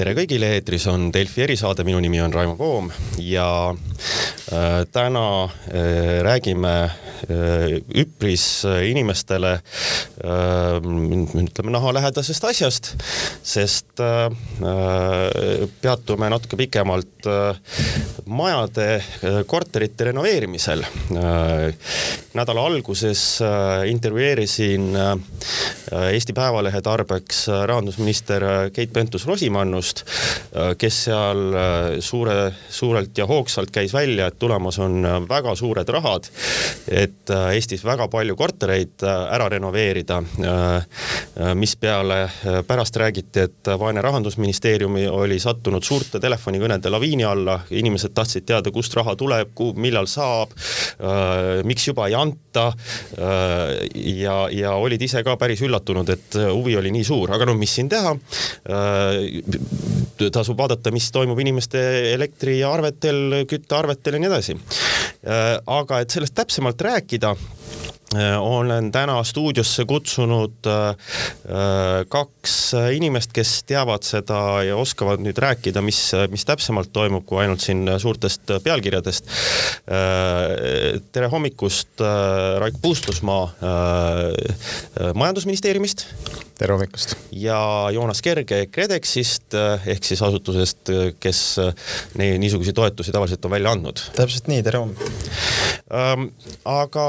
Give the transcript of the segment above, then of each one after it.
tere kõigile, eetris on Delfi erisaade, minu nimi on Raimo Poom ja äh, täna äh, räägime äh, üpris inimestele äh, ütleme nahalähedasest asjast, sest äh, äh, peatume natuke pikemalt äh, majade äh,, korterite renoveerimisel äh,. nädala alguses äh, intervjueerisin äh, Eesti Päevalehe tarbeks äh, rahandusminister äh, Keit Pentus-Rosimannust, äh, kes seal suure, suurelt ja hoogsalt käis välja, et tulemas on väga suured rahad, et Eestis väga palju kortereid ära renoveerida. mispeale pärast räägiti, et vaene rahandusministeeriumi oli sattunud suurte telefonikõnede laviini alla, inimesed tahtsid teada, kust raha tuleb, millal saab, miks juba ei anta. ja, ja olid ise ka päris üllatunud, et huvi oli nii suur, aga no mis siin teha Äh, tasub vaadata, mis toimub inimeste elektriarvetel, küttearvetel ja nii edasi. Äh, aga et sellest täpsemalt rääkida olen täna stuudiosse kutsunud kaks inimest, kes teavad seda ja oskavad nüüd rääkida, mis, mis täpsemalt toimub, kui ainult siin suurtest pealkirjadest. tere hommikust, Raik Puustusmaa majandusministeeriumist tere hommikust! ja Joonas Kerge KredExist ehk siis asutusest, kes niisuguseid toetusi tavaliselt on välja andnud. täpselt nii, tere hommikust! Aga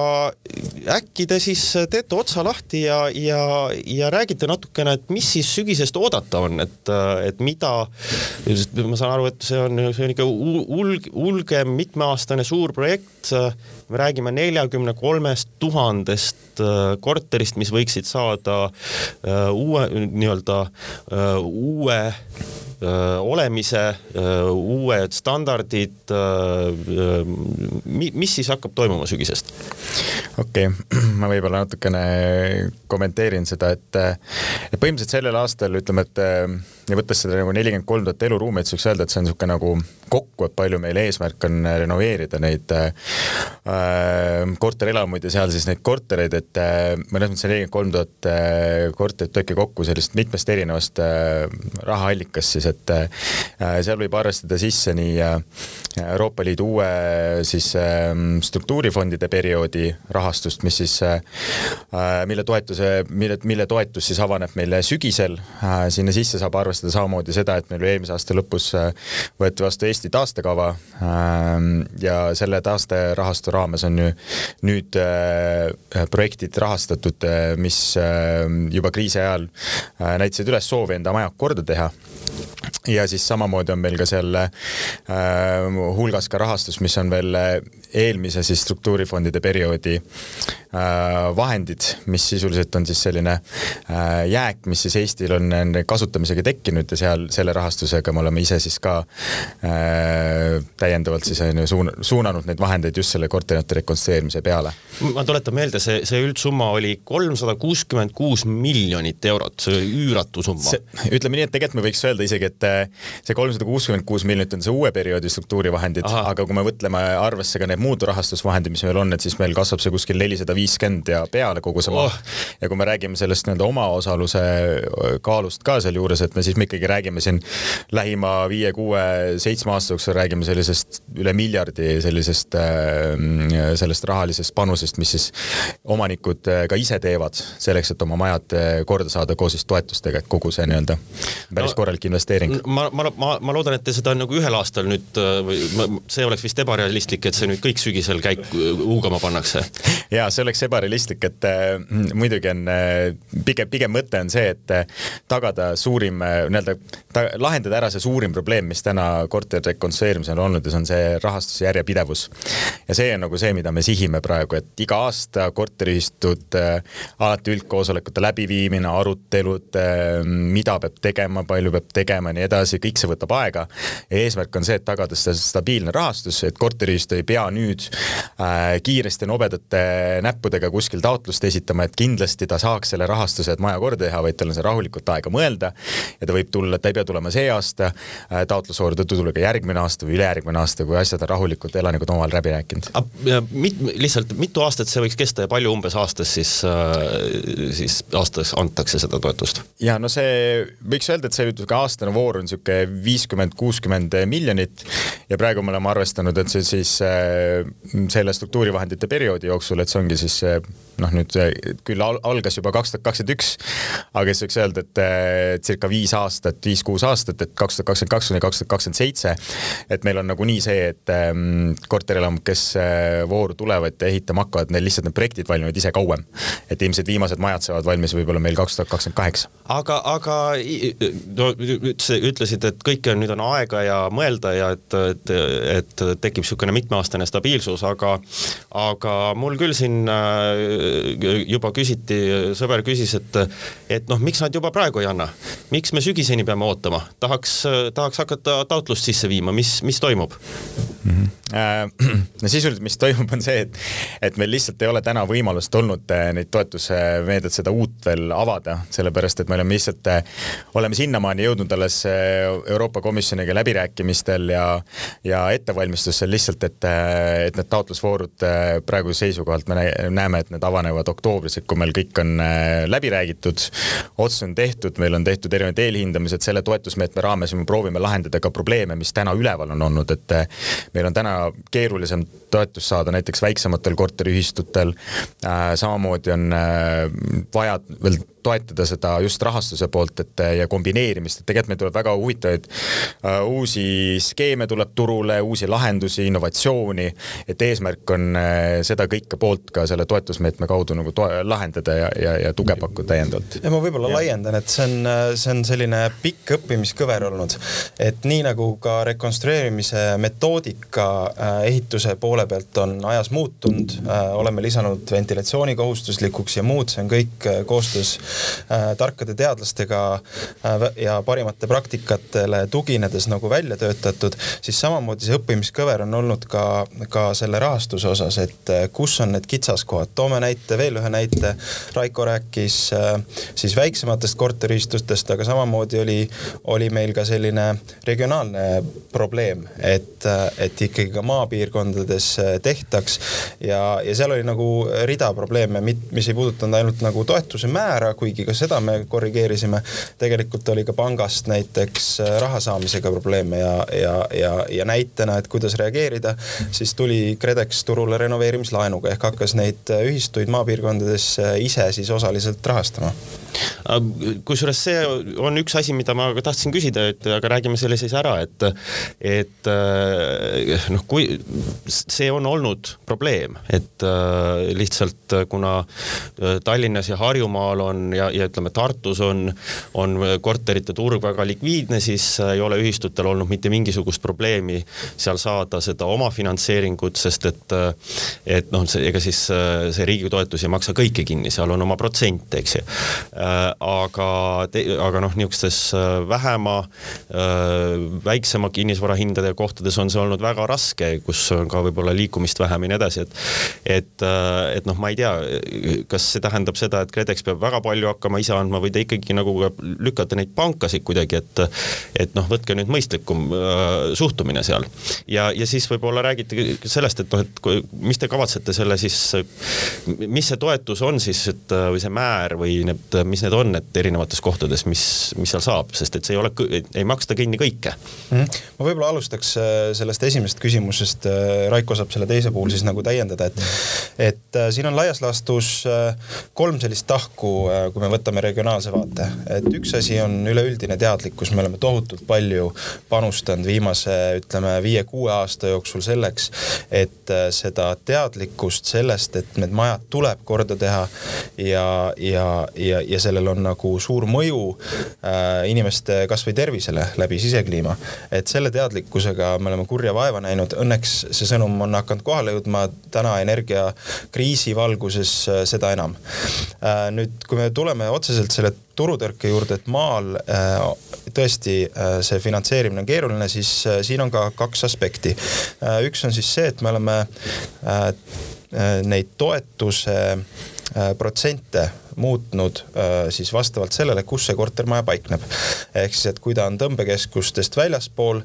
äkki te siis teete otsa lahti ja, ja, ja räägite natukene, et mis siis sügisest oodata on, et, et mida, ma saan aru, et see on, see on ikka ulg, ulgem mitmeaastane suur projekt, me räägime neljakümne kolmest tuhandest korterist, mis võiksid saada äh, Äh, uue nii-öelda äh, uue äh, olemise, uued standardid. mis siis hakkab toimuma sügisest? okei okay., ma võib-olla natukene kommenteerin seda, et põhimõtteliselt sellel aastal ütleme, et ja võttes seda nagu nelikümmend kolm tuhat eluruumi, et võiks öelda, et see on niisugune nagu kokku, et palju meil eesmärk on renoveerida neid äh, korterelamuid ja seal siis neid kortereid, et äh, mõnes mõttes see nelikümmend kolm tuhat äh, korterit võibki kokku sellist mitmest erinevast äh, rahaallikast siis, et äh, seal võib arvestada sisse nii äh, Euroopa Liidu uue siis äh, struktuurifondide perioodi rahastust, mis siis äh,, mille toetuse, mille, mille toetus siis avaneb meil sügisel äh,, sinna sisse saab arvestada arvestada samamoodi seda, et meil eelmise aasta lõpus äh, võeti vastu Eesti taastekava ähm, ja selle taasterahastu raames on ju nüüd äh, projektid rahastatud, äh, mis juba kriisi ajal näitasid üles soovi enda majad korda teha. Ja siis samamoodi on meil ka seal äh, hulgas ka rahastus, mis on veel eelmise siis struktuurifondide perioodi äh, vahendid, mis sisuliselt on siis selline äh, jääk, mis siis Eestil on kasutamisega tekkinud ja seal selle rahastusega me oleme ise siis ka äh, täiendavalt siis on ju suun-, suunanud neid vahendeid just selle korterite rekonstrueerimise peale. ma tuletan meelde, see, see üldsumma oli kolmsada kuuskümmend kuus miljonit eurot, see oli üüratu summa. ütleme nii, et tegelikult me võiks öelda isegi, et see kolmsada kuuskümmend kuus miljonit on see uue perioodi struktuurivahendid, aga kui me võtleme arvesse ka need muud rahastusvahendid, mis meil on, et siis meil kasvab see kuskil nelisada viiskümmend ja peale kogu see maht oh.. ja kui me räägime sellest nii-öelda omaosaluse kaalust ka sealjuures, et me siis me ikkagi räägime siin lähima viie-kuue-seitsme aasta jooksul räägime sellisest üle miljardi sellisest, äh, sellest rahalisest panusest, mis siis omanikud äh, ka ise teevad selleks, et oma majad äh, korda saada koos siis toetustega, et kogu see nii-öelda päris no, korralik investeering. ma, ma, ma, ma loodan, et te seda nagu ühel aastal nüüd või see oleks vist ebarealistlik, et see nüüd kõik sügisel käik huugama pannakse. ja see oleks ebarealistlik, et muidugi on pigem, pigem mõte on see, et tagada suurim nii-öelda ta,, lahendada ära see suurim probleem, mis täna korterite rekonstrueerimisel on olnud ja see on see rahastuse järjepidevus. ja see on nagu see, mida me sihime praegu, et iga aasta korteriühistud äh,, alati üldkoosolekute läbiviimine, arutelud äh,, mida peab tegema, palju peab tegema ja nii edasi, kõik see võtab aega. ja eesmärk on see, et tagada seda stabiilne rahastus, et korteriühistu ei pea nüüd äh, kiiresti nobedate näppudega kuskil taotlust esitama, et kindlasti ta saaks selle rahastuse, et maja korda teha, vaid tal on see rahulikult aega mõelda ja ta võib tulla, ta ei pea tulema see aasta taotlusvooru tõttu, tulla ka järgmine aasta või ülejärgmine aasta, kui asjad on rahulikult elanikud omavahel läbi rääkinud. Mit, lihtsalt mitu aastat see võiks kesta ja palju umbes aastas siis, siis aastas antakse seda toetust? ja no see, võiks öelda, et see ka aastane voor on niisugune viiskümmend, kuuskümmend miljonit ja praegu me oleme arvestanud, et see siis äh, selle struktuurivahendite perioodi jooksul, et see ongi siis äh, noh, nüüd küll algas juba kaks tuhat kakskümmend üks, aga siis võiks öelda, et äh, circa viis aastat, viis-kuus aastat, et kaks tuhat kakskümmend kaks kuni kaks tuhat kakskümmend seitse. et meil on nagunii see, et ähm, korterelamud, kes vooru tulevad ja ehitama hakkavad, neil lihtsalt need projektid valmivad ise kauem. et ilmselt viimased majad saavad valmis võib-olla meil kaks tuhat kakskümmend kaheksa. aga, aga no ütlesid, et kõike on, nüüd on aega ja mõelda ja et, et, et tekib niisugune mitmeaastane stabiilsus, aga aga mul küll siin äh, juba küsiti, sõber küsis, et et noh, miks nad juba praegu ei anna, miks me sügiseni peame ootama, tahaks, tahaks hakata taotlust sisse viima, mis, mis toimub mm? -hmm. no sisuliselt, mis toimub, on see, et et meil lihtsalt ei ole täna võimalust olnud äh, neid toetusmeedet, seda uut veel avada, sellepärast et me oleme lihtsalt, oleme sinnamaani jõudnud alles Euroopa Komisjoniga läbirääkimistel ja ja ettevalmistusel lihtsalt, et, et need taotlusvoorud äh, praeguse seisukohalt me näeme, et need avanevad oktoobris, et kui meil kõik on äh, läbi räägitud, otsus on tehtud, meil on tehtud erinevad eelhindamised, selle toetusmeetme raames me proovime lahendada ka probleeme, mis täna üleval on olnud, et äh, meil on täna keerulisem toetust saada näiteks väiksematel korteriühistutel. samamoodi on vaja veel toetada seda just rahastuse poolt, et ja kombineerimist, et tegelikult meil tuleb väga huvitavaid uh, uusi skeeme tuleb turule, uusi lahendusi, innovatsiooni, et eesmärk on uh, seda kõike poolt ka selle toetusmeetme kaudu nagu lahendada ja, ja, ja tuge pakkuda täiendavalt. ja ma võib-olla laiendan, et see on, see on selline pikk õppimiskõver olnud, et nii nagu ka rekonstrueerimise metoodika ehituse poole pealt on ajas muutunud, oleme lisanud ventilatsiooni kohustuslikuks ja muud, see on kõik koostöös äh, tarkade teadlastega äh, ja parimate praktikatele tuginedes nagu välja töötatud, siis samamoodi see õppimiskõver on olnud ka, ka selle rahastuse osas, et äh, kus on need kitsaskohad. toome näite, veel ühe näite. Raiko rääkis äh, siis väiksematest korteriühistutest, aga samamoodi oli, oli meil ka selline regionaalne probleem, et, äh, et ikkagi ka maapiirkondades äh, tehtaks ja, ja seal oli nagu rida probleeme, mis ei puudutanud ainult nagu toetuse määra, kuigi ka seda me korrigeerisime. tegelikult oli ka pangast näiteks äh, raha saamisega probleeme ja, ja, ja, ja näitena, et kuidas reageerida, siis tuli KredEx turule renoveerimislaenuga ehk hakkas neid äh, ühistuid maapiirkondades äh, ise siis osaliselt rahastama kusjuures see on üks asi, mida ma tahtsin küsida, et aga räägime selle siis ära, et, et noh, kui see on olnud probleem, et lihtsalt kuna Tallinnas ja Harjumaal on ja, ja ütleme, Tartus on, on korterite turg väga likviidne, siis ei ole ühistutel olnud mitte mingisugust probleemi seal saada seda omafinantseeringut, sest et, et noh, ega siis see riigi toetus ei maksa kõike kinni, seal on oma protsent, eks ju. aga, aga noh, niisugustes vähema, väiksema kinnisvarahindade kohtades on see olnud väga raske, kus on ka võib-olla liikumist vähem ja nii edasi, et et, et noh, ma ei tea, kas see tähendab seda, et KredEx peab väga palju palju hakkama ise andma või te ikkagi nagu lükkate neid pankasid kuidagi, et et noh, võtke nüüd mõistlikum äh, suhtumine seal. ja, ja siis võib-olla räägite sellest, et noh, et kui, mis te kavatsete selle siis, mis see toetus on siis, et või see määr või need, mis need on, et erinevates kohtades, mis, mis seal saab, sest et see ei ole, ei maksta kinni kõike mm. -hmm. ma võib-olla alustaks äh, sellest esimesest küsimusest, äh, Raiko saab selle teise puhul siis nagu täiendada, et et äh, siin on laias laastus kolm sellist tahku, kui me võtame regionaalse vaate, et üks asi on üleüldine teadlikkus, me oleme tohutult palju panustanud viimase, ütleme viie-kuue aasta jooksul selleks, et äh, seda teadlikkust sellest, et need majad tuleb korda teha ja, ja, ja, ja sellel on nagu suur mõju äh, inimeste kasvõi tervisele läbi sisekliima. et selle teadlikkusega me oleme kurja vaeva näinud, õnneks see sõnum on hakanud kohale jõudma täna energiakriisi valguses äh, seda enam äh,. nüüd, kui me tuleme otseselt selle turutõrke juurde, et maal äh, tõesti äh, see finantseerimine on keeruline, siis äh, siin on ka kaks aspekti. üks on siis see, et me oleme neid toetuse protsente muutnud äh, siis vastavalt sellele, kus see kortermaja paikneb. ehk siis, et kui ta on tõmbekeskustest väljaspool,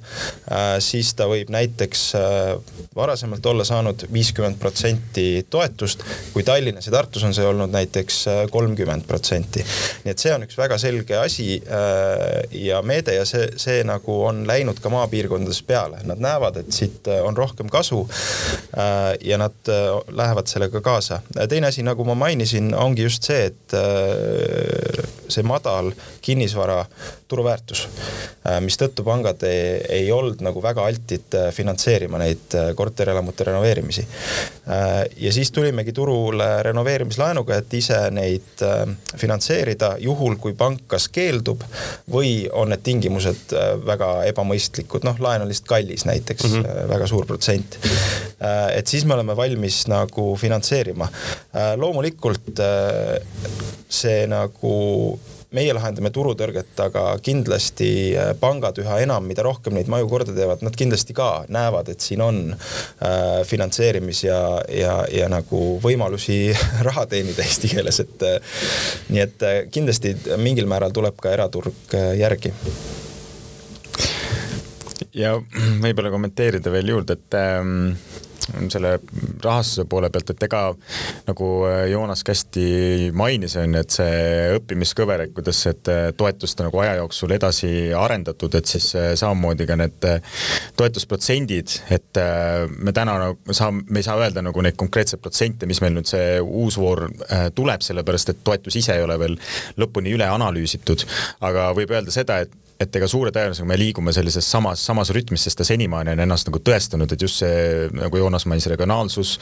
äh, siis ta võib näiteks äh, varasemalt olla saanud viiskümmend protsenti toetust, kui Tallinnas ja Tartus on see olnud näiteks kolmkümmend protsenti. nii et see on üks väga selge asi ja meede ja see, see nagu on läinud ka maapiirkondades peale, nad näevad, et siit on rohkem kasu. ja nad lähevad sellega kaasa. teine asi, nagu ma mainisin, ongi just see, et et äh, see madal kinnisvara turuväärtus, äh, mistõttu pangad ei, ei olnud nagu väga altid äh, finantseerima neid korterelamute renoveerimisi. ja siis tulimegi turule renoveerimislaenuga, et ise neid finantseerida, juhul kui pank kas keeldub või on need tingimused väga ebamõistlikud, noh, laen on lihtsalt kallis näiteks mm, -hmm. väga suur protsent. et siis me oleme valmis nagu finantseerima. loomulikult see nagu meie lahendame turutõrget, aga kindlasti äh, pangad üha enam, mida rohkem neid maju korda teevad, nad kindlasti ka näevad, et siin on äh, finantseerimis ja, ja, ja nagu võimalusi raha teenida eesti keeles, et äh, nii et äh, kindlasti mingil määral tuleb ka eraturg äh, järgi. Ja võib-olla kommenteerida veel juurde, et ähm, selle rahastuse poole pealt, et ega nagu äh, Joonas ka hästi mainis, on ju, et see õppimiskõver, et kuidas seda toetust nagu aja jooksul edasi arendatud, et siis äh, samamoodi ka need äh, toetusprotsendid, et me täna nagu saa-, me ei saa öelda nagu neid konkreetseid protsente, mis meil nüüd see uus voor tuleb, sellepärast et toetus ise ei ole veel lõpuni üle analüüsitud, aga võib öelda seda, et et ega suure tõenäosusega me liigume sellises samas, samas rütmis, sest ta senimaani on ennast nagu tõestanud, et just see, nagu Joonas mainis, regionaalsus,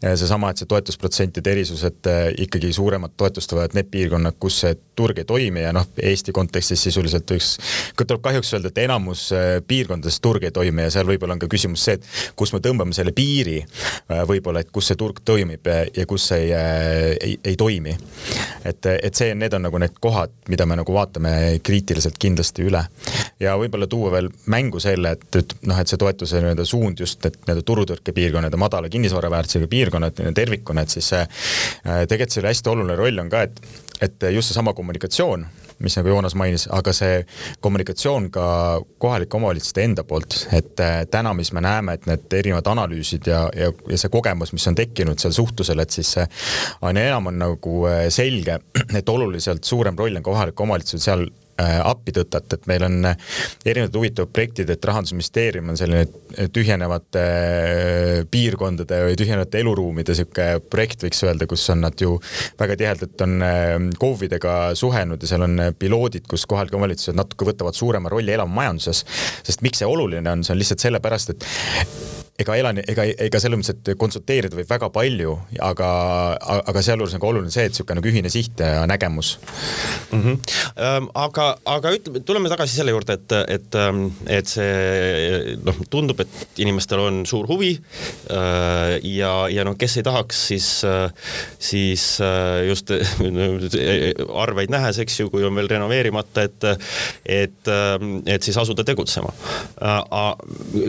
seesama, et see toetusprotsentide erisus, et eh, ikkagi suuremat toetust vajavad need piirkonnad, kus see turg ei toimi ja noh, Eesti kontekstis sisuliselt võiks, tuleb kahjuks öelda, et enamus eh, piirkondades turg ei toimi ja seal võib-olla on ka küsimus see, et kus me tõmbame selle piiri eh, võib-olla, et kus see turg toimib ja kus see ei, ei, ei toimi. et, et see, need on nagu need kohad, mida me nagu vaatame kriitiliselt kindlasti üle üle. ja võib-olla tuua veel mängu selle, et, et noh, et see toetuse nii-öelda suund just, et nii-öelda turutõrkepiirkonnad ja madala kinnisvaraväärtusega piirkonnad tervikuna, et siis see äh, tegelikult selle hästi oluline roll on ka, et, et just seesama kommunikatsioon mis nagu Joonas mainis, aga see kommunikatsioon ka kohalike omavalitsuste enda poolt, et äh, täna, mis me näeme, et need erinevad analüüsid ja, ja, ja see kogemus, mis on tekkinud seal suhtlusel, et siis aina enam on nagu äh, selge, et oluliselt suurem roll on kohaliku omavalitsuse seal appi tõtata, et meil on äh, erinevad huvitavad projektid, et rahandusministeerium on selline äh, tühjenevate piirkondade või tühjenevate eluruumide sihuke projekt, võiks öelda, kus on nad ju väga tihedalt on KOV-idega suhelnud ja seal on piloodid, kus kohalikud omavalitsused natuke võtavad suurema rolli elamajanduses. sest miks see oluline on, see on lihtsalt sellepärast, et ega elani-, ega, ega selles mõttes, et konsulteerida võib väga palju, aga, aga sealjuures ka oluline see, et niisugune nagu ühine siht ja nägemus mm. -hmm. aga, aga ütleme, tuleme tagasi selle juurde, et, et, ähm, et see noh, tundub, et inimestel on suur huvi äh, ja, ja noh, kes ei tahaks, siis, äh, siis äh, just arveid nähes, eks ju, kui on veel renoveerimata, et, et, ähm, et siis asuda tegutsema.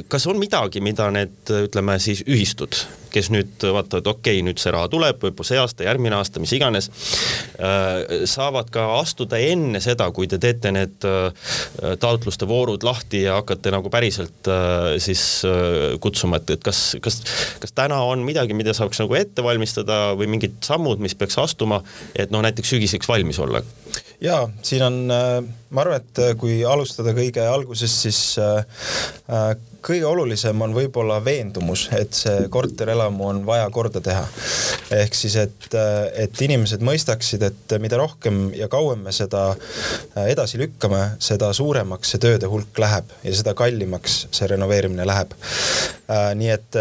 kas on midagi, mida need ütleme siis ühistud, kes nüüd vaatavad, okei okay,, nüüd see raha tuleb, võib-olla see aasta, järgmine aasta, mis iganes, äh, saavad ka astuda enne seda, kui te teete need äh, taotluste voorud lahti ja hakkate nagu päriselt äh, siis kutsuma, et, et kas, kas, kas täna on midagi, mida saaks nagu ette valmistada või mingid sammud, mis peaks astuma, et noh, näiteks sügiseks valmis olla? jaa, siin on, ma arvan, et kui alustada kõige algusest, siis kõige olulisem on võib-olla veendumus, et see korterelamu on vaja korda teha. ehk siis, et, et inimesed mõistaksid, et mida rohkem ja kauem me seda edasi lükkame, seda suuremaks see tööde hulk läheb ja seda kallimaks see renoveerimine läheb. nii et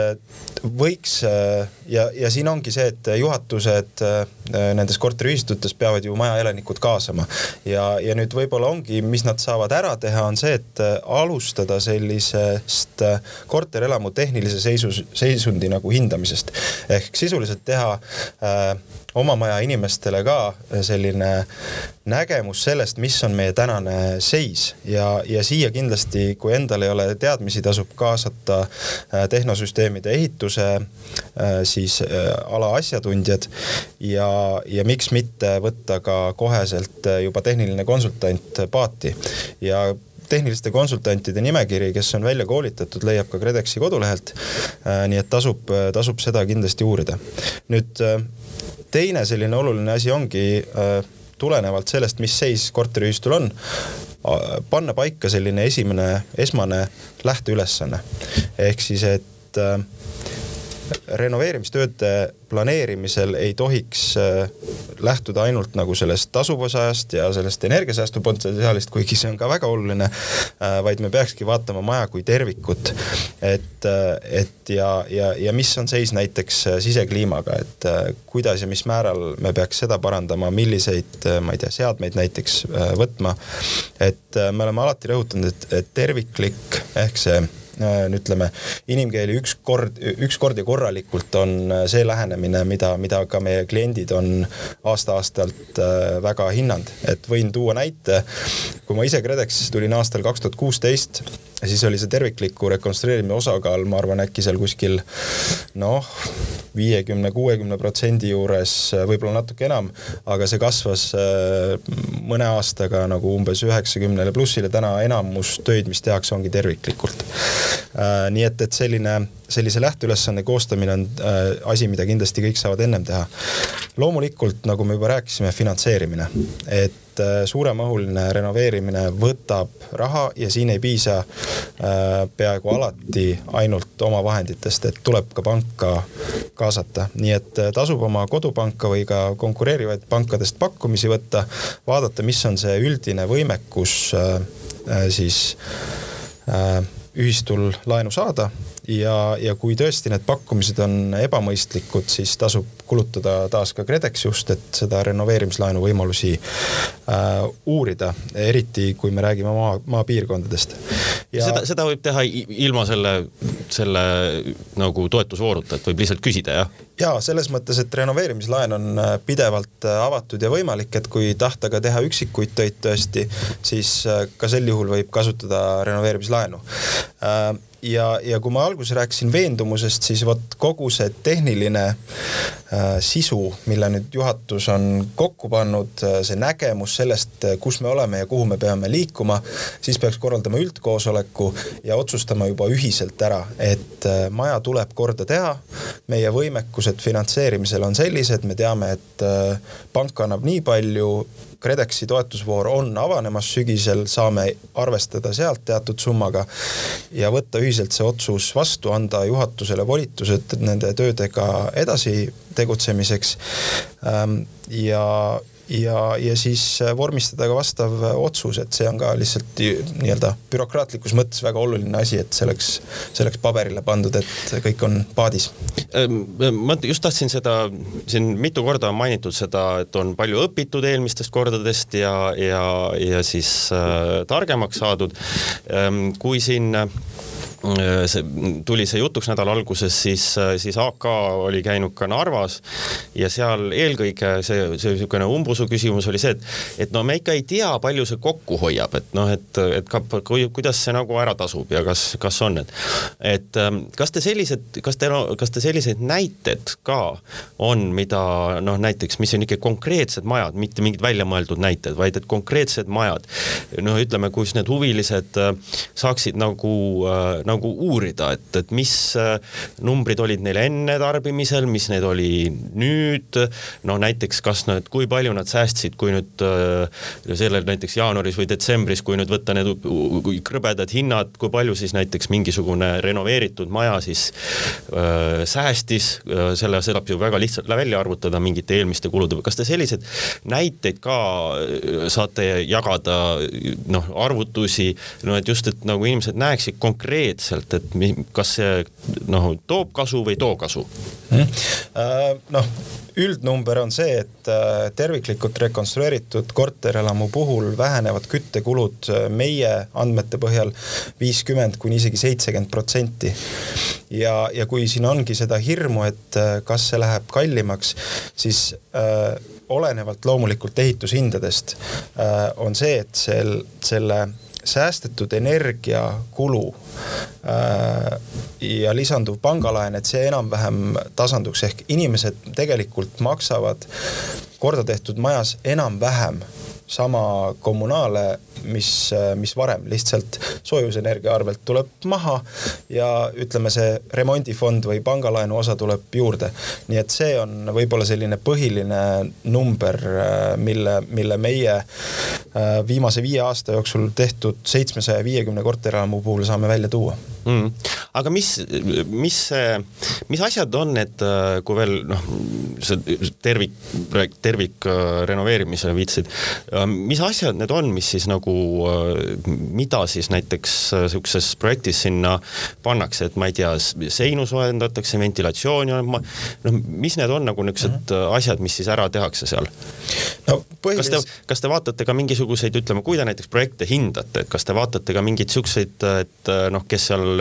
võiks ja, ja siin ongi see, et juhatused nendes korteriühistutes peavad ju maja elanikud kaasama ja, ja nüüd võib-olla ongi, mis nad saavad ära teha, on see, et alustada sellisest äh, korterelamu tehnilise seisus, seisundi nagu hindamisest. ehk sisuliselt teha äh, oma maja inimestele ka selline nägemus sellest, mis on meie tänane seis ja, ja siia kindlasti, kui endal ei ole teadmisi, tasub kaasata äh, tehnosüsteemide ehituse äh, siis äh, ala asjatundjad ja, ja miks mitte võtta ka koheselt juba tehniline konsultant paati ja tehniliste konsultantide nimekiri, kes on välja koolitatud, leiab ka KredExi kodulehelt. nii et tasub, tasub seda kindlasti uurida. nüüd teine selline oluline asi ongi tulenevalt sellest, mis seis korteriühistul on, panna paika selline esimene, esmane lähteülesanne. ehk siis, et äh, renoveerimistööde planeerimisel ei tohiks äh, lähtuda ainult nagu sellest tasuvusajast ja sellest energiasäästu potentsiaalist, kuigi see on ka väga oluline, äh, vaid me peakski vaatama maja kui tervikut. et, äh, et ja, ja, ja mis on seis näiteks sisekliimaga, et kuidas ja mis määral me peaks seda parandama, milliseid, ma ei tea, seadmeid näiteks võtma. et me oleme alati rõhutanud, et, et terviklik ehk see ütleme, inimkeeli üks kord, üks kord ja korralikult on äh, see lähenemine, mida, mida ka meie kliendid on aasta-aastalt äh, väga hinnanud, et võin tuua näite. kui ma ise KredExis tulin aastal kaks tuhat kuusteist, siis oli see tervikliku rekonstrueerimise osakaal, ma arvan, äkki seal kuskil noh, viiekümne, kuuekümne protsendi juures, võib-olla natuke enam, aga see kasvas mõne aastaga nagu umbes üheksakümnele plussile, täna enamus töid, mis tehakse, ongi terviklikult. Äh, nii et, et selline, sellise lähteülesande koostamine on äh, asi, mida kindlasti kõik saavad ennem teha. loomulikult, nagu me juba rääkisime, finantseerimine, et äh, suuremahuline renoveerimine võtab raha ja siin ei piisa peaaegu alati ainult omavahenditest, et tuleb ka panka kaasata, nii et tasub oma kodupanka või ka konkureerivaid pankadest pakkumisi võtta, vaadata, mis on see üldine võimekus siis ühistul laenu saada ja, ja kui tõesti need pakkumised on ebamõistlikud, siis tasub kulutada taas ka KredEx just, et seda renoveerimislaenu võimalusi äh, uurida, eriti kui me räägime maa, maapiirkondadest. Ja... seda, seda võib teha ilma selle, selle nagu toetusvooruta, et võib lihtsalt küsida, jah? ja selles mõttes, et renoveerimislaen on äh, pidevalt äh, avatud ja võimalik, et kui tahta ka teha üksikuid töid tõesti, siis äh, ka sel juhul võib kasutada renoveerimislaenu ja, ja kui ma alguses rääkisin veendumusest, siis vot kogu see tehniline äh, sisu, mille nüüd juhatus on kokku pannud, äh, see nägemus sellest, äh, kus me oleme ja kuhu me peame liikuma, siis peaks korraldama üldkoosoleku ja otsustama juba ühiselt ära, et äh, maja tuleb korda teha. meie võimekused finantseerimisel on sellised, me teame, et äh, pank annab nii palju KredExi toetusvoor on avanemas sügisel, saame arvestada sealt teatud summaga ja võtta ühiselt see otsus vastu, anda juhatusele volitused nende töödega edasi tegutsemiseks. Ähm, ja, ja, ja siis vormistada ka vastav otsus, et see on ka lihtsalt nii-öelda bürokraatlikus mõttes väga oluline asi, et see oleks, see oleks paberile pandud, et kõik on paadis. Ehm, ma just tahtsin seda, siin mitu korda on mainitud seda, et on palju õpitud eelmistest kordadest ja, ja, ja siis äh, targemaks saadud. Ehm, kui siin äh, Äh, see tuli see jutuks nädala alguses, siis, äh, siis AK oli käinud ka Narvas ja seal eelkõige see, see niisugune umbusu küsimus oli see, et, et no me ikka ei tea, palju see kokku hoiab, et noh, et, et ka, kuidas see nagu ära tasub ja kas, kas on, et, et ähm, kas te sellised, kas te, kas te selliseid näited ka on, mida noh, näiteks, mis on ikka konkreetsed majad, mitte mingid väljamõeldud näited, vaid et konkreetsed majad, noh, ütleme, kus need huvilised äh, saaksid nagu, nagu nagu uurida, et, et mis äh, numbrid olid neil enne tarbimisel, mis need oli nüüd, no näiteks kas nad, kui palju nad säästsid, kui nüüd äh, sellel näiteks jaanuaris või detsembris, kui nüüd võtta need krõbedad hinnad, kui palju siis näiteks mingisugune renoveeritud maja siis öö, äh, säästis, selle saab ju väga lihtsalt välja arvutada mingite eelmiste kulude, kas te selliseid näiteid ka saate jagada, noh, arvutusi, no et just, et nagu inimesed näeksid konkreetselt, konkreetselt, et mi, kas see noh, toob kasu või ei too kasu mm.? noh, üldnumber on see, et äh, terviklikult rekonstrueeritud korterelamu puhul vähenevad küttekulud äh, meie andmete põhjal viiskümmend kuni isegi seitsekümmend protsenti. ja, ja kui siin ongi seda hirmu, et kas see läheb kallimaks, siis äh, olenevalt loomulikult ehitushindadest äh, on see, et sel, selle säästetud energiakulu äh, ja lisanduv pangalaen, et see enam-vähem tasanduks, ehk inimesed tegelikult maksavad korda tehtud majas enam-vähem sama kommunaale, mis, mis varem, lihtsalt soojusenergia arvelt tuleb maha ja ütleme, see remondifond või pangalaenu osa tuleb juurde. nii et see on võib-olla selline põhiline number, mille, mille meie äh, viimase viie aasta jooksul tehtud seitsmesaja viiekümne korterelamu puhul saame välja tuua mm.. aga mis, mis, mis asjad on need, äh, kui veel noh, see tervik, tervik äh, renoveerimisele viitasid, mis asjad need on, mis siis nagu, mida siis näiteks sihukeses projektis sinna pannakse, et ma ei tea, seinu soojendatakse, ventilatsiooni on, noh, mis need on nagu niisugused mm -hmm. asjad, mis siis ära tehakse seal? no põhilis... kas te, kas te vaatate ka mingisuguseid, ütleme, kui te näiteks projekte hindate, et kas te vaatate ka mingeid siukseid, et noh, kes seal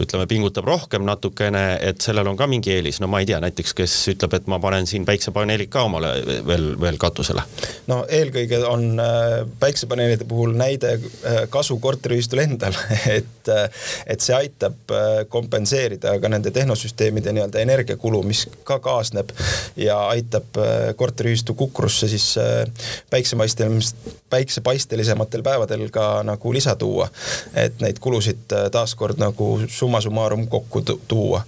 ütleme, pingutab rohkem natukene, et sellel on ka mingi eelis, no ma ei tea, näiteks kes ütleb, et ma panen siin päiksepaneelid ka omale veel, veel katusele? no eelkõige on äh, päiksepaneelide puhul näide äh, kasu korteriühistul endal, et, äh, et see aitab kompenseerida ka nende tehnosüsteemide nii-öelda energiakulu, mis ka kaasneb ja aitab korteriühistu kukrusse siis päiksemaistelis, päiksepaistelisematel päevadel ka nagu lisa tuua. et neid kulusid taaskord nagu summa summarum kokku tuua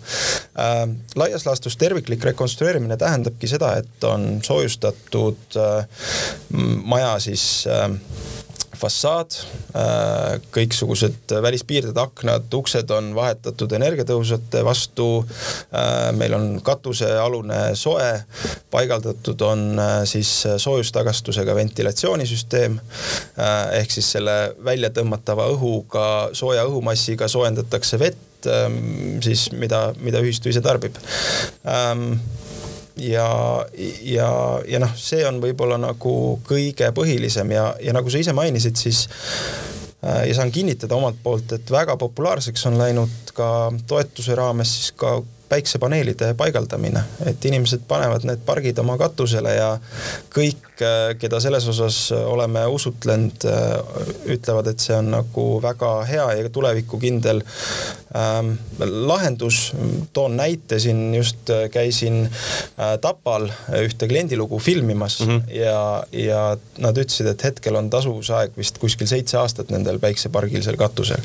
äh,. laias laastus terviklik rekonstrueerimine tähendabki seda, et on soojustatud äh, maja siis äh, fassaad, äh, kõiksugused välispiirded, aknad, uksed on vahetatud energiatõhusate vastu. Äh, meil on katusealune soe, paigaldatud on äh, siis soojustagastusega ventilatsioonisüsteem. ehk siis selle välja tõmmatava õhuga, sooja õhumassiga soojendatakse vett ähm, siis mida, mida ühistu ise tarbib ähm, ja, ja, ja noh, see on võib-olla nagu kõige põhilisem ja, ja nagu sa ise mainisid, siis äh, ja saan kinnitada omalt poolt, et väga populaarseks on läinud ka toetuse raames siis ka päiksepaneelide paigaldamine, et inimesed panevad need pargid oma katusele ja kõik, äh, keda selles osas oleme usutlenud, äh, ütlevad, et see on nagu väga hea ja tulevikukindel ähm, lahendus. toon näite, siin just äh, käisin äh, Tapal ühte kliendilugu filmimas mm -hmm. ja, ja nad ütlesid, et hetkel on tasuvusaeg vist kuskil seitse aastat nendel päiksepargil seal katusel.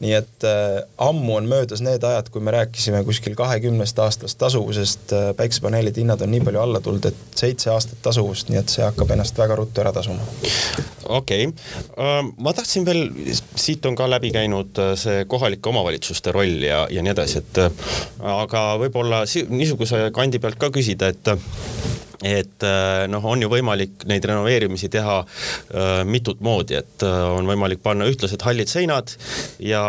nii et äh, ammu on möödas need ajad, kui me rääkisime kuskil kahekümne kahekümnest aastast tasuvusest äh, päiksepaneelide hinnad on nii palju alla tulnud, et seitse aastat tasuvust, nii et see hakkab ennast väga ruttu ära tasuma. okei okay., äh, ma tahtsin veel, siit on ka läbi käinud äh, see kohalike omavalitsuste roll ja, ja nii edasi, et aga võib-olla niisuguse kandi pealt ka küsida, et et äh, noh, on ju võimalik neid renoveerimisi teha äh, mitut moodi, et äh, on võimalik panna ühtlased hallid seinad ja,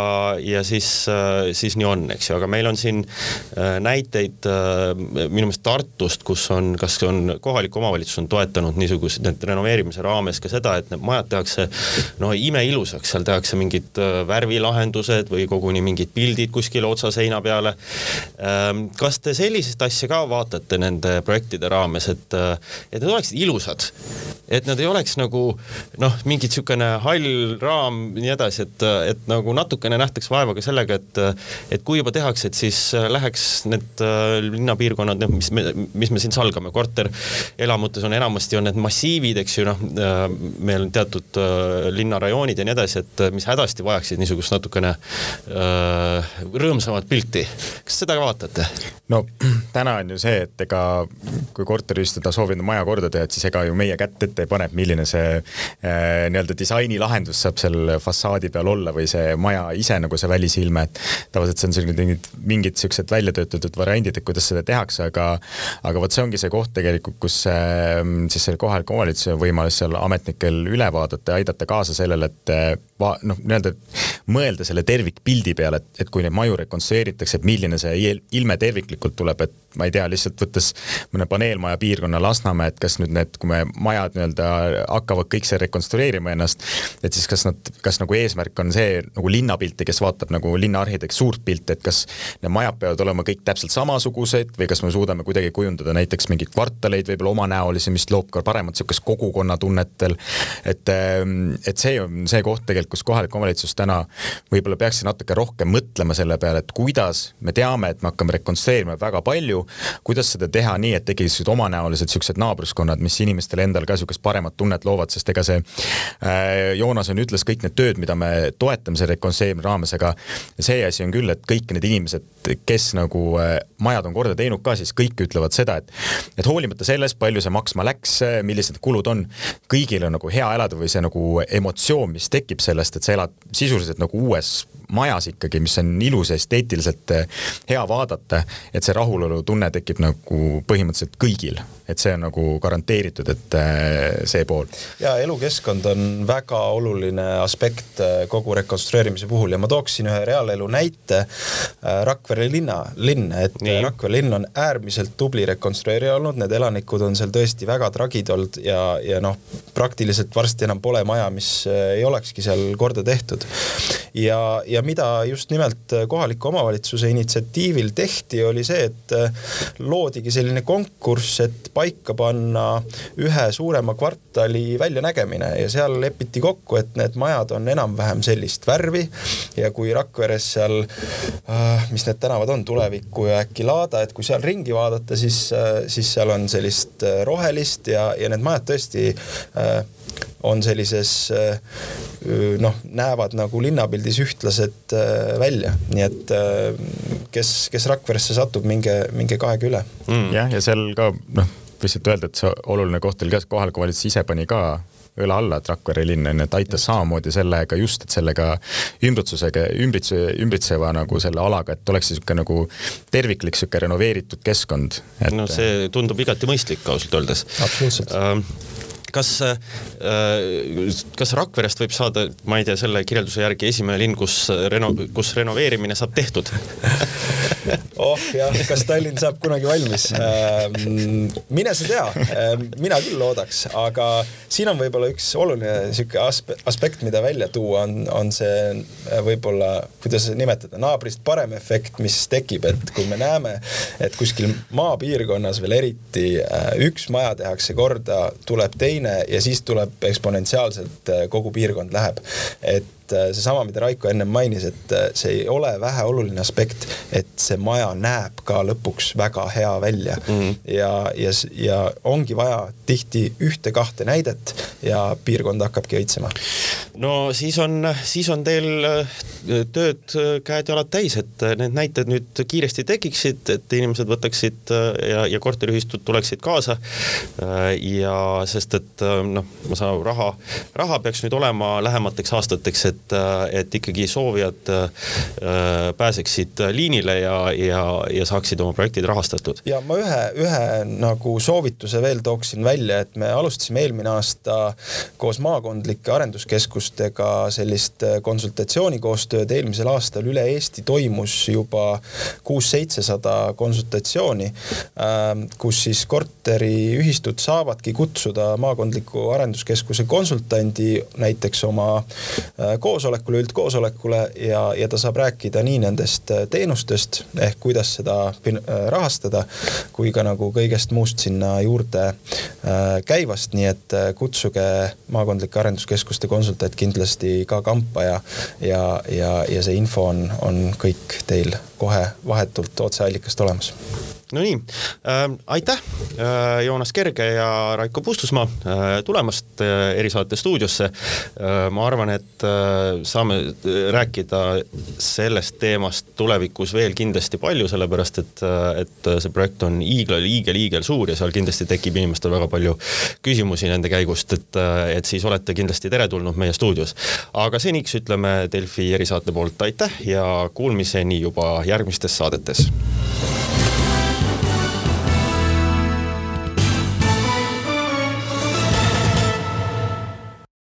ja siis äh,, siis nii on, eks ju, aga meil on siin äh, näiteid äh, minu meelest Tartust, kus on, kas on kohalik omavalitsus on toetanud niisugused need renoveerimise raames ka seda, et need majad tehakse no imeilusaks, seal tehakse mingid värvilahendused või koguni mingid pildid kuskile otsaseina peale ähm,. kas te sellist asja ka vaatate nende projektide raames, et et, et need oleksid ilusad. et nad ei oleks nagu noh, mingi niisugune hall raam ja nii edasi, et, et nagu natukene nähtaks vaeva ka sellega, et, et kui juba tehakse, et siis läheks need äh, linnapiirkonnad, noh, mis me, mis me siin salgame, korterelamutes on enamasti on need massiivid, eks ju, noh, äh, meil on teatud äh, linnarajoonid ja nii edasi, et mis hädasti vajaksid niisugust natukene äh, rõõmsamat pilti. kas seda ka vaatate? no täna on ju see, et ega kui korteriühistud soovib maja korda teha, et siis ega ju meie kätt ette ei pane, et milline see äh, nii-öelda disainilahendus saab seal fassaadi peal olla või see maja ise nagu see välisilme, et tavaliselt see on selline mingid, mingid siuksed välja töötatud variandid, et kuidas seda tehakse, aga aga vot see ongi see koht tegelikult, kus äh, siis selle kohaliku omavalitsuse võimalus seal ametnikel üle vaadata ja aidata kaasa sellele, et äh, va-, noh, nii-öelda mõelda selle tervikpildi peale, et, et kui neid maju rekonstrueeritakse, et milline see ilme terviklikult tuleb, et ma ei tea, lihtsalt võttes mõne paneelmaja piirkonna Lasnamäe, et kas nüüd need, kui me majad nii-öelda hakkavad kõik see rekonstrueerima ennast, et siis kas nad, kas nagu eesmärk on see nagu linnapilti, kes vaatab nagu linnaarhitekt suurt pilti, et kas need majad peavad olema kõik täpselt samasugused või kas me suudame kuidagi kujundada näiteks mingeid kvartaleid võib-olla omanäolisi, mis loob ka paremat niisugust kogukonnatunnet veel. et, et see on see koht tegelikult, kus kohalik omavalitsus täna võib-olla peaks natuke rohkem mõtlema selle peale, et kuidas me teame, et me hakkame rekonstrueerima väga palju, kuidas seda teha nii, et tekiksid omanäolised siuksed naabruskonnad, mis inimestele endal ka siukest paremat tunnet loovad, sest ega see äh, Joonas on, ütles kõik need tööd, mida me toetame selle rekonstrueerimise raames, aga see asi on küll, et kõik need inimesed, kes nagu äh, majad on korda teinud ka, siis kõik ütlevad seda, et et hoolimata sellest, palju see maksma läks, millised kulud on, kõigil on nagu hea elada või see nagu emotsioon, mis tekib sellest, et sa elad sisuliselt nagu uues majas ikkagi, mis on ilus ja esteetiliselt hea vaadata, et see rahulolutunne tekib nagu põhimõtteliselt kõigil et see on nagu garanteeritud, et äh, see pool. ja elukeskkond on väga oluline aspekt äh, kogu rekonstrueerimise puhul ja ma tooksin ühe reaalelu näite. Äh, Rakvere linna, linn, et Nii. Rakvere linn on äärmiselt tubli rekonstrueerija olnud, need elanikud on seal tõesti väga tragid olnud ja, ja noh, praktiliselt varsti enam pole maja, mis ei olekski seal korda tehtud. ja, ja mida just nimelt kohaliku omavalitsuse initsiatiivil tehti, oli see, et loodigi selline konkurss, et paika panna ühe suurema kvartali väljanägemine ja seal lepiti kokku, et need majad on enam-vähem sellist värvi ja kui Rakveres seal äh,, mis need tänavad on, Tuleviku ja äkki Laada, et kui seal ringi vaadata, siis äh,, siis seal on sellist äh, rohelist ja, ja need majad tõesti äh, on sellises äh, noh, näevad nagu linnapildis ühtlased äh, välja, nii et kes, kes Rakveresse satub, minge, minge kahega üle. Mm.. jah, ja seal ka noh lihtsalt öelda, et see oluline koht oli ka, kohalik omavalitsus ise pani ka õla alla, et Rakvere linn on ju, et aitas samamoodi sellega just, et sellega ümbritsusega, ümbritse, ümbritseva nagu selle alaga, et oleks niisugune nagu terviklik niisugune renoveeritud keskkond. Et.... no see tundub igati mõistlik ausalt öeldes. absoluutselt. Ähm, kas, äh, kas Rakverest võib saada, ma ei tea, selle kirjelduse järgi esimene linn, kus reno-, kus renoveerimine saab tehtud oh jah, kas Tallinn saab kunagi valmis? Ähm, mine sa tea, ähm, mina küll loodaks, aga siin on võib-olla üks oluline sihuke aspekt, mida välja tuua, on, on see äh, võib-olla, kuidas nimetada, naabrist parem efekt, mis tekib, et kui me näeme, et kuskil maapiirkonnas veel eriti äh, üks maja tehakse korda, tuleb teine ja siis tuleb eksponentsiaalselt äh, kogu piirkond läheb. et et äh, seesama, mida Raiko ennem mainis, et äh, see ei ole väheoluline aspekt, et see maja näeb ka lõpuks väga hea välja mm. -hmm. ja, ja, ja ongi vaja tihti ühte-kahte näidet ja piirkond hakkabki õitsema. no siis on, siis on teil äh, tööd käed-jalad täis, et need näited nüüd kiiresti tekiksid, et inimesed võtaksid ja, ja korteriühistud tuleksid kaasa. ja sest, et noh, ma saan aru, raha, raha peaks nüüd olema lähemateks aastateks, et et, et ikkagi soovijad äh, pääseksid liinile ja, ja, ja saaksid oma projektid rahastatud. ja ma ühe, ühe nagu soovituse veel tooksin välja, et me alustasime eelmine aasta koos maakondlike arenduskeskustega sellist konsultatsioonikoostööd. eelmisel aastal üle Eesti toimus juba kuus-seitsesada konsultatsiooni, ähm, kus siis korteriühistud saavadki kutsuda maakondliku arenduskeskuse konsultandi näiteks oma äh, koosolekule, üldkoosolekule ja, ja ta saab rääkida nii nendest äh, teenustest ehk kuidas seda äh, rahastada, kui ka nagu kõigest muust sinna juurde äh, käivast, nii et kutsuge maakondlike arenduskeskuste konsultant kindlasti ka kampa ja, ja, ja, ja see info on, on kõik teil kohe vahetult otseallikast olemas Nonii äh,, aitäh äh,, Joonas Kerge ja Raiko Pustusmaa äh, tulemast äh, erisaate stuudiosse äh,. ma arvan, et äh, saame rääkida sellest teemast tulevikus veel kindlasti palju, sellepärast et, äh, et see projekt on hiigel, hiigel, hiigel suur ja seal kindlasti tekib inimestel väga palju küsimusi nende käigust, et, äh, et siis olete kindlasti teretulnud meie stuudios. aga seniks ütleme Delfi erisaate poolt aitäh ja kuulmiseni juba järgmistes saadetes